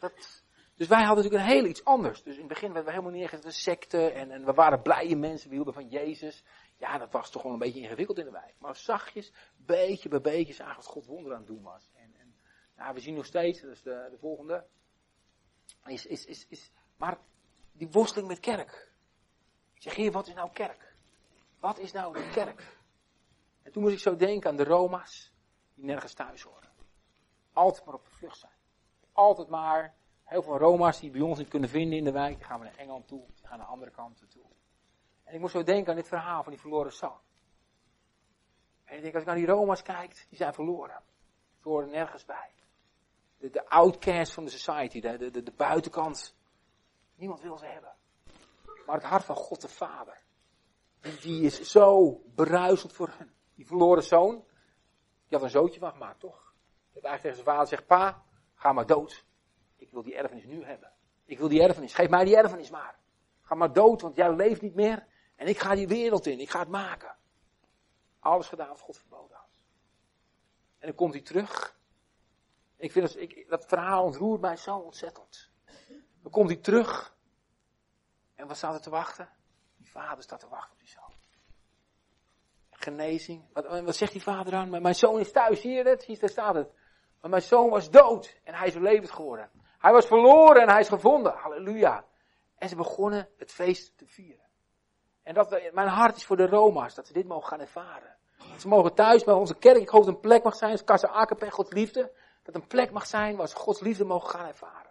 dat, dus wij hadden natuurlijk een heel iets anders. Dus in het begin werden we helemaal neergezet als secte en, en we waren blije mensen, we hielden van Jezus. Ja, dat was toch wel een beetje ingewikkeld in de wijk. Maar zachtjes, beetje bij beetje, zagen wat God wonder aan het doen was. En, en ja, we zien nog steeds, dat is de, de volgende, is, is, is, is, maar die worsteling met kerk. Zeg, heer, wat is nou kerk? Wat is nou de kerk? En toen moest ik zo denken aan de Roma's, die nergens thuis horen. Altijd maar op de vlucht zijn. Altijd maar, heel veel Roma's die bij ons niet kunnen vinden in de wijk, gaan we naar Engeland toe, die gaan naar andere kanten toe. Ik moest zo denken aan dit verhaal van die verloren zoon. En ik denk, als ik naar die Roma's kijk, die zijn verloren. Ze horen nergens bij. De, de outcast van de society, de, de, de, buitenkant. Niemand wil ze hebben. Maar het hart van God de Vader, die, die is zo bruisend voor hen. Die verloren zoon, die had een zootje van gemaakt, toch? Dat eigenlijk tegen zijn vader zegt, pa, ga maar dood. Ik wil die erfenis nu hebben. Ik wil die erfenis, geef mij die erfenis maar. Ga maar dood, want jij leeft niet meer. En ik ga die wereld in, ik ga het maken. Alles gedaan wat God verboden had. En dan komt hij terug. Ik vind dat, ik, dat verhaal ontroert mij zo ontzettend. Dan komt hij terug. En wat staat er te wachten? Die vader staat te wachten op die zoon. Genezing. Wat, wat zegt die vader dan? Mijn zoon is thuis, zie je het? Daar staat het. Maar mijn zoon was dood en hij is levend geworden. Hij was verloren en hij is gevonden. Halleluja. En ze begonnen het feest te vieren. En dat mijn hart is voor de Roma's, dat ze dit mogen gaan ervaren. Dat ze mogen thuis bij onze kerk, ik hoop dat een plek mag zijn, als Kassa Akepe, Gods liefde. Dat een plek mag zijn waar ze Gods liefde mogen gaan ervaren.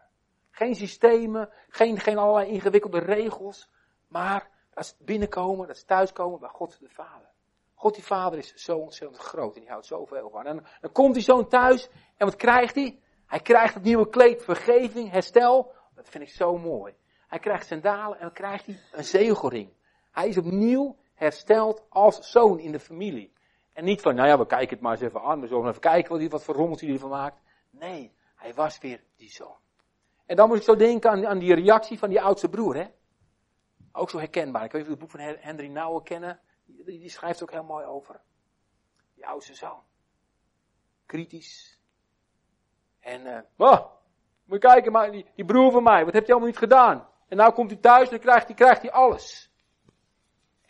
Geen systemen, geen, geen allerlei ingewikkelde regels. Maar als ze binnenkomen, dat ze thuiskomen bij God de Vader. God die Vader is zo ontzettend groot en die houdt zoveel van. En dan komt die zoon thuis en wat krijgt hij? Hij krijgt het nieuwe kleed, vergeving, herstel. Dat vind ik zo mooi. Hij krijgt sandalen en dan krijgt hij een zegelring. Hij is opnieuw hersteld als zoon in de familie. En niet van, nou ja, we kijken het maar eens even aan, we zullen even kijken wat, wat voor rommeltje hij ervan maakt. Nee, hij was weer die zoon. En dan moet ik zo denken aan, aan die reactie van die oudste broer, hè. Ook zo herkenbaar. Ik weet niet of het boek van Henry Nouwen kennen. Die, die schrijft ook heel mooi over. Die oudste zoon. Kritisch. En, uh, oh, moet je kijken, maar die, die broer van mij, wat heb je allemaal niet gedaan? En nou komt hij thuis en dan krijgt hij, krijgt hij alles.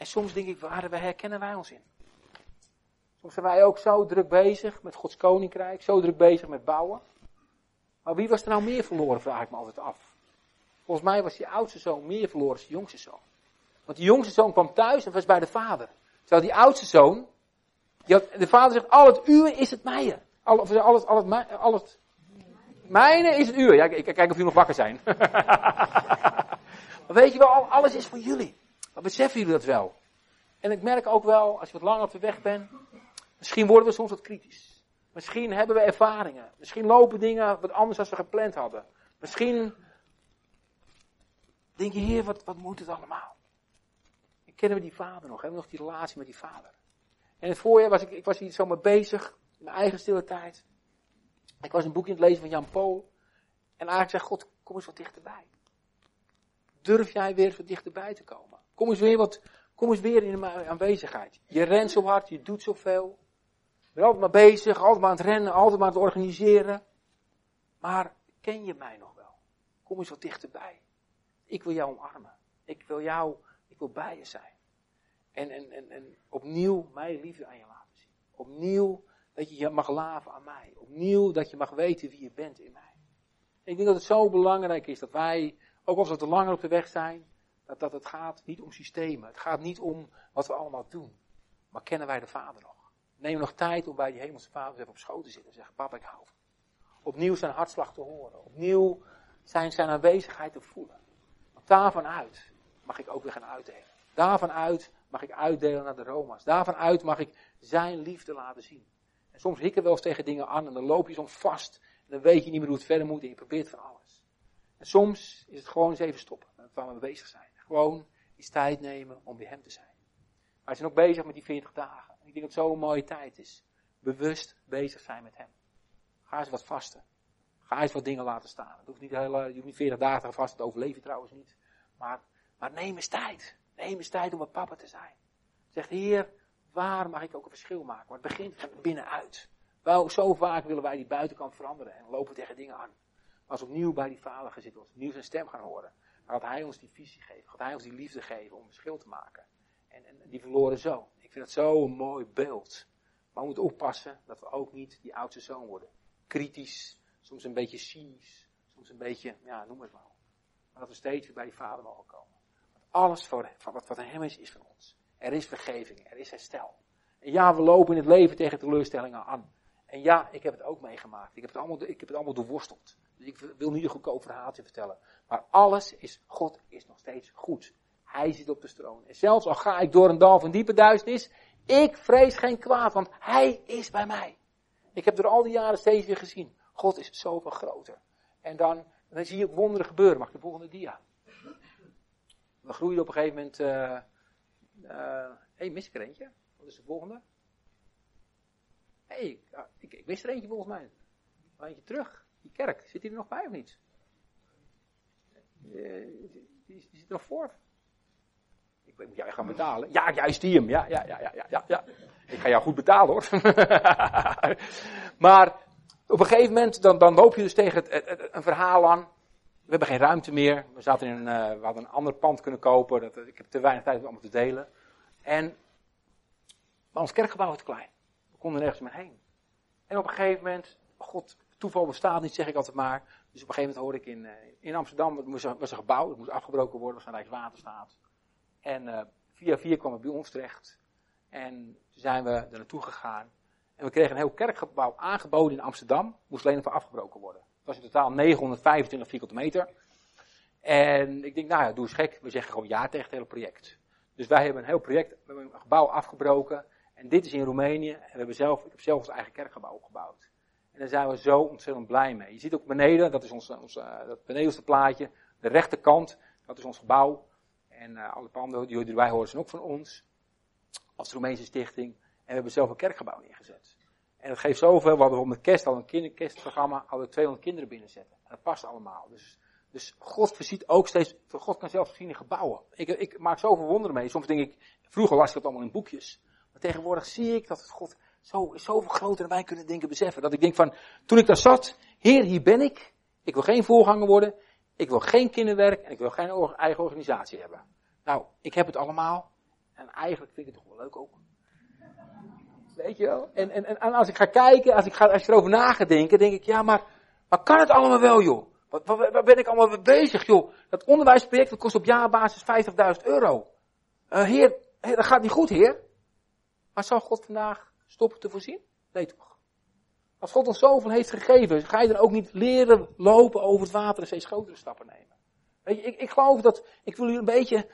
En soms denk ik, waar herkennen wij ons in? Soms zijn wij ook zo druk bezig met Gods koninkrijk, zo druk bezig met bouwen. Maar wie was er nou meer verloren, vraag ik me altijd af. Volgens mij was die oudste zoon meer verloren dan de jongste zoon. Want die jongste zoon kwam thuis en was bij de vader. Terwijl die oudste zoon, die had, de vader zegt, al het uwe is het mijne. Al, of al het, al het, al het mijne is het uwe. Ja, ik, ik kijk of jullie nog wakker zijn. maar weet je wel, alles is voor jullie. Maar beseffen jullie dat wel? En ik merk ook wel, als je wat langer op de weg bent, misschien worden we soms wat kritisch. Misschien hebben we ervaringen. Misschien lopen dingen wat anders dan we gepland hadden. Misschien denk je, heer, wat, wat moet het allemaal? En kennen we die vader nog? Hebben we nog die relatie met die vader? En het voorjaar was ik, ik was hier zomaar bezig, in mijn eigen stille tijd. Ik was een boekje aan het lezen van Jan Pool. En eigenlijk zei God, kom eens wat dichterbij. Durf jij weer dichterbij te komen? Kom eens weer wat, kom eens weer in mijn aanwezigheid. Je rent zo hard, je doet zoveel. Je bent altijd maar bezig, altijd maar aan het rennen, altijd maar aan het organiseren. Maar ken je mij nog wel? Kom eens wat dichterbij. Ik wil jou omarmen. Ik wil jou, ik wil bij je zijn. En, en, en, en opnieuw mijn liefde aan je laten zien. Opnieuw dat je je mag laven aan mij. Opnieuw dat je mag weten wie je bent in mij. ik denk dat het zo belangrijk is dat wij, ook als we te langer op de weg zijn, dat, dat het gaat niet om systemen. Het gaat niet om wat we allemaal doen. Maar kennen wij de Vader nog? Neem nog tijd om bij die hemelse Vader even op schoot te zitten en zeggen, papa ik hou van Opnieuw zijn hartslag te horen. Opnieuw zijn, zijn aanwezigheid te voelen. Want daarvan uit mag ik ook weer gaan uitdelen. Daarvan uit mag ik uitdelen naar de Roma's. Daarvan uit mag ik zijn liefde laten zien. En soms hikken we wel eens tegen dingen aan en dan loop je soms vast. En dan weet je niet meer hoe het verder moet en je probeert van alles. En soms is het gewoon eens even stoppen met waar we bezig zijn. Gewoon iets tijd nemen om bij hem te zijn. Maar we zijn ook bezig met die 40 dagen. En ik denk dat het zo'n mooie tijd is. Bewust bezig zijn met hem. Ga eens wat vasten. Ga eens wat dingen laten staan. Het hoeft niet, hele, je hoeft niet 40 dagen te vasten, het overleven trouwens niet. Maar, maar neem eens tijd. Neem eens tijd om een papa te zijn. Zeg, Heer, waar mag ik ook een verschil maken? Maar het begint binnenuit. Wel, zo vaak willen wij die buitenkant veranderen en lopen tegen dingen aan. Maar als opnieuw bij die vader gaan zitten, als opnieuw zijn stem gaan horen, dan gaat hij ons die visie geven, gaat hij ons die liefde geven om verschil te maken. En, en die verloren zo. Ik vind dat zo'n mooi beeld. Maar we moeten oppassen dat we ook niet die oudste zoon worden kritisch, soms een beetje cynisch, soms een beetje, ja, noem het maar. Maar dat we steeds weer bij die Vader mogen komen. Want alles voor, wat, wat hem is, is van ons. Er is vergeving, er is herstel. En ja, we lopen in het leven tegen teleurstellingen aan. En ja, ik heb het ook meegemaakt. Ik heb het allemaal, ik heb het allemaal doorworsteld. Dus ik wil niet een goedkoop verhaaltje vertellen. Maar alles is, God is nog steeds goed. Hij zit op de troon. En zelfs al ga ik door een dal van diepe duisternis, ik vrees geen kwaad, want Hij is bij mij. Ik heb door al die jaren steeds weer gezien. God is zoveel groter. En dan, dan zie je ook wonderen gebeuren. Mag de volgende dia? We groeien op een gegeven moment. Hé, uh, uh, mis ik er eentje? Wat is de volgende? Hey, ik, ik, mis er eentje volgens mij. Eentje terug. Die kerk, zit hij er nog bij of niet? Uh, die, die, zit er nog voor. Ik moet jij gaan betalen. Ja, juist die hem. Ja, ja, ja, ja, ja, ja. Ik ga jou goed betalen hoor. maar op een gegeven moment, dan, dan loop je dus tegen het, het, een verhaal aan. We hebben geen ruimte meer. We, zaten in een, uh, we hadden een ander pand kunnen kopen. Dat, ik heb te weinig tijd om allemaal te delen. En, maar ons kerkgebouw was te klein. We konden nergens meer heen. En op een gegeven moment, God, toeval bestaat niet, zeg ik altijd maar. Dus op een gegeven moment hoorde ik in, uh, in Amsterdam, het was, was een gebouw, het moest afgebroken worden, was een Rijkswaterstaat. En uh, via via kwam het bij ons terecht. En toen zijn we er naartoe gegaan. En we kregen een heel kerkgebouw aangeboden in Amsterdam. Moest alleen even afgebroken worden. Het was in totaal 925 vierkante meter. En ik denk, nou ja, doe eens gek. We zeggen gewoon ja tegen het hele project. Dus wij hebben een heel project, we hebben een gebouw afgebroken. En dit is in Roemenië. En we hebben zelf, ik heb zelf ons eigen kerkgebouw opgebouwd. En daar zijn we zo ontzettend blij mee. Je ziet ook beneden, dat is ons, ons uh, dat benedenste plaatje. De rechterkant, dat is ons gebouw. En uh, alle panden die erbij horen zijn ook van ons als Roemeense stichting. En we hebben zelf een kerkgebouw neergezet. En dat geeft zoveel. We hadden met kerst al een kinderkerstprogramma, hadden we 200 kinderen binnenzetten. En dat past allemaal. Dus, dus God voorziet ook steeds, God kan zelfs voorzien gebouwen. Ik, ik maak zoveel wonderen mee. Soms denk ik, vroeger las ik het allemaal in boekjes. Tegenwoordig zie ik dat het God zo, zoveel groter dan wij kunnen denken, beseffen. Dat ik denk van, toen ik daar zat, Heer, hier ben ik. Ik wil geen voorganger worden. Ik wil geen kinderwerk en ik wil geen eigen organisatie hebben. Nou, ik heb het allemaal. En eigenlijk vind ik het toch wel leuk ook. Weet je wel? En, en, en als ik ga kijken, als ik, ga, als ik erover na denk ik, ja, maar, maar kan het allemaal wel, joh? Wat, waar, waar ben ik allemaal mee bezig, joh? Dat onderwijsproject dat kost op jaarbasis 50.000 euro. Uh, heer, heer, dat gaat niet goed, heer. Maar zal God vandaag stoppen te voorzien? Nee toch? Als God ons zoveel heeft gegeven, ga je dan ook niet leren lopen over het water en steeds grotere stappen nemen. Weet je, ik, ik geloof dat, ik wil u een beetje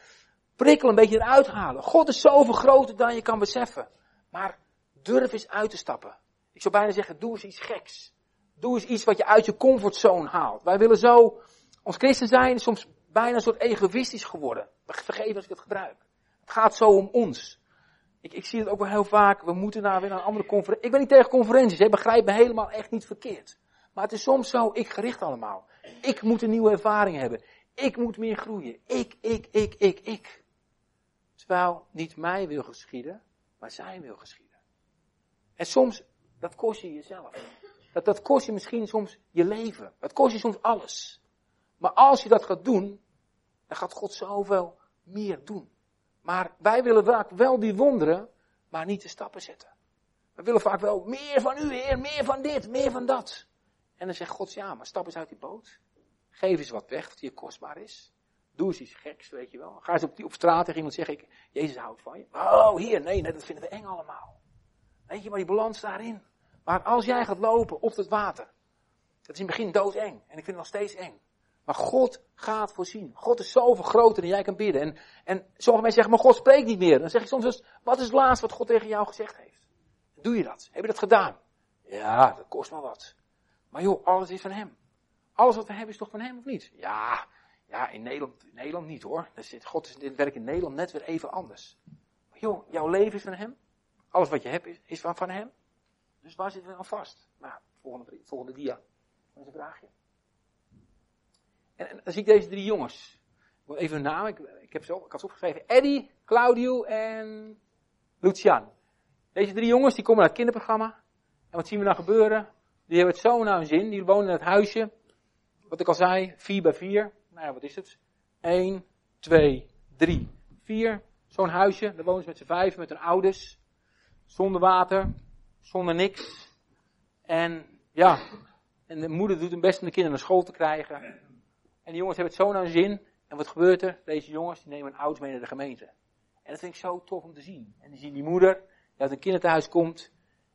prikkel een beetje eruit halen. God is zoveel groter dan je kan beseffen. Maar durf eens uit te stappen. Ik zou bijna zeggen, doe eens iets geks. Doe eens iets wat je uit je comfortzone haalt. Wij willen zo, ons christen zijn, soms bijna een soort egoïstisch geworden. Vergeef als ik het gebruik. Het gaat zo om ons. Ik, ik zie het ook wel heel vaak, we moeten naar weer naar een andere conferentie. Ik ben niet tegen conferenties, hè, begrijp me helemaal echt niet verkeerd. Maar het is soms zo, ik gericht allemaal. Ik moet een nieuwe ervaring hebben. Ik moet meer groeien. Ik, ik, ik, ik, ik. Terwijl niet mij wil geschieden, maar zijn wil geschieden. En soms, dat kost je jezelf. dat, dat kost je misschien soms je leven. Dat kost je soms alles. Maar als je dat gaat doen, dan gaat God zoveel meer doen. Maar wij willen vaak wel die wonderen, maar niet de stappen zetten. We willen vaak wel meer van u, Heer, meer van dit, meer van dat. En dan zegt God, ja, maar stap eens uit die boot. Geef eens wat weg wat je kostbaar is. Doe eens iets geks, weet je wel. Ga eens op, die, op straat tegen iemand zeggen, ik, Jezus houdt van je. Oh, hier, nee, nee, dat vinden we eng allemaal. Weet je, maar die balans daarin. Maar als jij gaat lopen op het water, dat is in het begin doodeng. En ik vind het nog steeds eng. Maar God gaat voorzien. God is zoveel groter dan jij kan bidden. En, en sommige mensen zeggen, maar God spreekt niet meer. Dan zeg ik soms eens, wat is het laatste wat God tegen jou gezegd heeft? Doe je dat? Heb je dat gedaan? Ja, dat kost wel wat. Maar joh, alles is van hem. Alles wat we hebben is toch van hem of niet? Ja, ja in, Nederland, in Nederland niet hoor. God is dit werk in Nederland net weer even anders. Maar joh, jouw leven is van hem. Alles wat je hebt is, is van, van hem. Dus waar zitten we dan vast? Nou, volgende, volgende dia. Dat is een vraagje. En, dan zie ik deze drie jongens. Even hun naam, ik, ik, heb ze, ik had ze opgeschreven. Eddie, Claudio en Lucian. Deze drie jongens die komen naar het kinderprogramma. En wat zien we dan gebeuren? Die hebben het zo naar hun zin. Die wonen in het huisje. Wat ik al zei, 4 bij 4. Nou ja, wat is het? 1, 2, 3, 4. Zo'n huisje. Daar wonen ze met z'n vijf, met hun ouders. Zonder water. Zonder niks. En ja, en de moeder doet hun best om de kinderen naar school te krijgen. En die jongens hebben het zo naar zin. En wat gebeurt er? Deze jongens die nemen hun ouders mee naar de gemeente. En dat vind ik zo tof om te zien. En die zien die moeder, die uit een kinderthuis komt.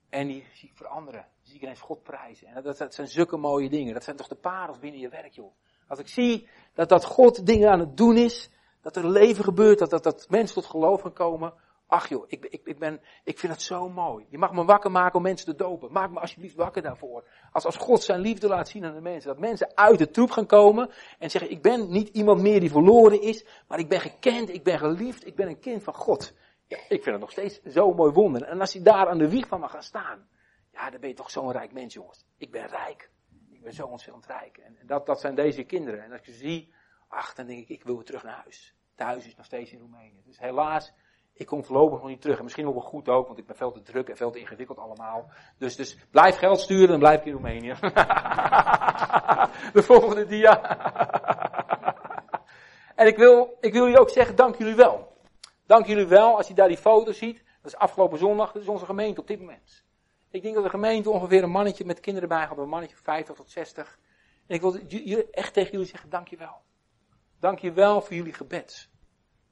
En die zie ik veranderen. Die zie ik ineens God prijzen. En dat, dat, zijn zulke mooie dingen. Dat zijn toch de parels binnen je werk, joh. Als ik zie dat, dat God dingen aan het doen is. Dat er leven gebeurt. Dat, dat, dat mensen tot geloof gaan komen. Ach joh, ik, ik, ik, ben, ik vind het zo mooi. Je mag me wakker maken om mensen te dopen. Maak me alsjeblieft wakker daarvoor. Als, als God zijn liefde laat zien aan de mensen. Dat mensen uit de troep gaan komen. En zeggen, ik ben niet iemand meer die verloren is. Maar ik ben gekend, ik ben geliefd, ik ben een kind van God. Ja, ik vind het nog steeds zo'n mooi wonder. En als hij daar aan de wieg van mag gaan staan. Ja, dan ben je toch zo'n rijk mens, jongens. Ik ben rijk. Ik ben zo ontzettend rijk. En dat, dat zijn deze kinderen. En als je zie, ach, dan denk ik, ik wil weer terug naar huis. Thuis is nog steeds in Roemenië. Dus helaas, ik kom voorlopig nog niet terug. En misschien ook wel goed ook, want ik ben veel te druk en veel te ingewikkeld allemaal. Dus, dus blijf geld sturen, en blijf in Roemenië. De volgende dia. en ik wil, ik wil jullie ook zeggen, dank jullie wel. Dank jullie wel als je daar die foto ziet. Dat is afgelopen zondag, dat is onze gemeente op dit moment. Ik denk dat de gemeente ongeveer een mannetje met kinderen bij had, een mannetje van 50 tot 60. En ik wil echt tegen jullie zeggen, dank je wel. Dank je wel voor jullie gebed.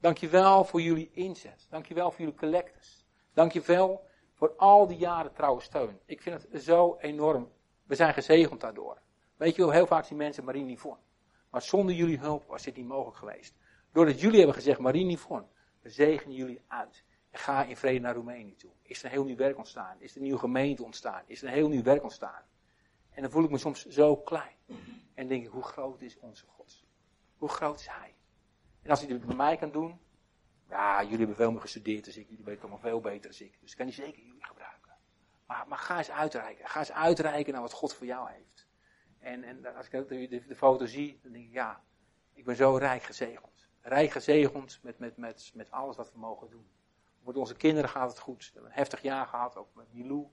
Dank je wel voor jullie inzet. Dank je wel voor jullie collectors. Dank je wel voor al die jaren trouwe steun. Ik vind het zo enorm. We zijn gezegend daardoor. Weet je wel, heel vaak zien mensen Marine Nivon. Maar zonder jullie hulp was dit niet mogelijk geweest. Doordat jullie hebben gezegd, Marine Nivon, we zegenen jullie uit. Ga in vrede naar Roemenië toe. Is er een heel nieuw werk ontstaan? Is er een nieuwe gemeente ontstaan? Is er een heel nieuw werk ontstaan? En dan voel ik me soms zo klein. En denk ik, hoe groot is onze God? Hoe groot is Hij? En als hij dit bij mij kan doen, ja, jullie hebben veel meer gestudeerd dan ik, jullie weten allemaal veel beter dan ik. Dus kan hij zeker jullie gebruiken. Maar, maar ga eens uitreiken. Ga eens uitreiken naar wat God voor jou heeft. En, en als ik de, de, de foto zie, dan denk ik, ja, ik ben zo rijk gezegend. Rijk gezegend met, met, met, met alles wat we mogen doen. Voor onze kinderen gaat het goed. We hebben een heftig jaar gehad, ook met Milou.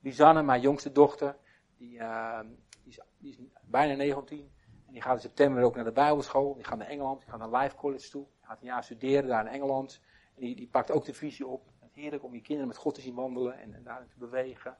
Lisanne, mijn jongste dochter, die, uh, die, is, die is bijna 19. Die gaat in september ook naar de Bijbelschool. Die gaat naar Engeland. Die gaat naar Life College toe. Die gaat een jaar studeren daar in Engeland. En die, die pakt ook de visie op. Het heerlijk om je kinderen met God te zien wandelen en, daarin te bewegen.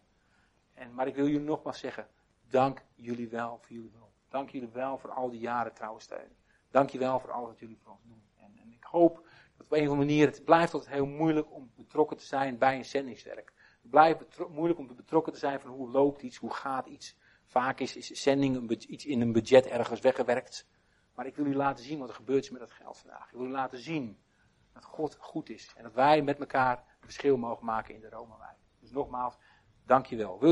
En, maar ik wil jullie nogmaals zeggen, dank jullie wel voor jullie hulp. Dank jullie wel voor al die jaren trouwe steun. Dank je wel voor alles wat jullie voor ons doen. En, en ik hoop dat op een of andere manier, het blijft altijd heel moeilijk om betrokken te zijn bij een zendingswerk. Het blijft moeilijk om betrokken te zijn van hoe loopt iets, hoe gaat iets. Vaak is, is zending iets in een budget ergens weggewerkt. Maar ik wil u laten zien wat er gebeurt met dat geld vandaag. Ik wil u laten zien dat God goed is. En dat wij met elkaar een verschil mogen maken in de Rome-wijk. Dus nogmaals, dankjewel. Wil je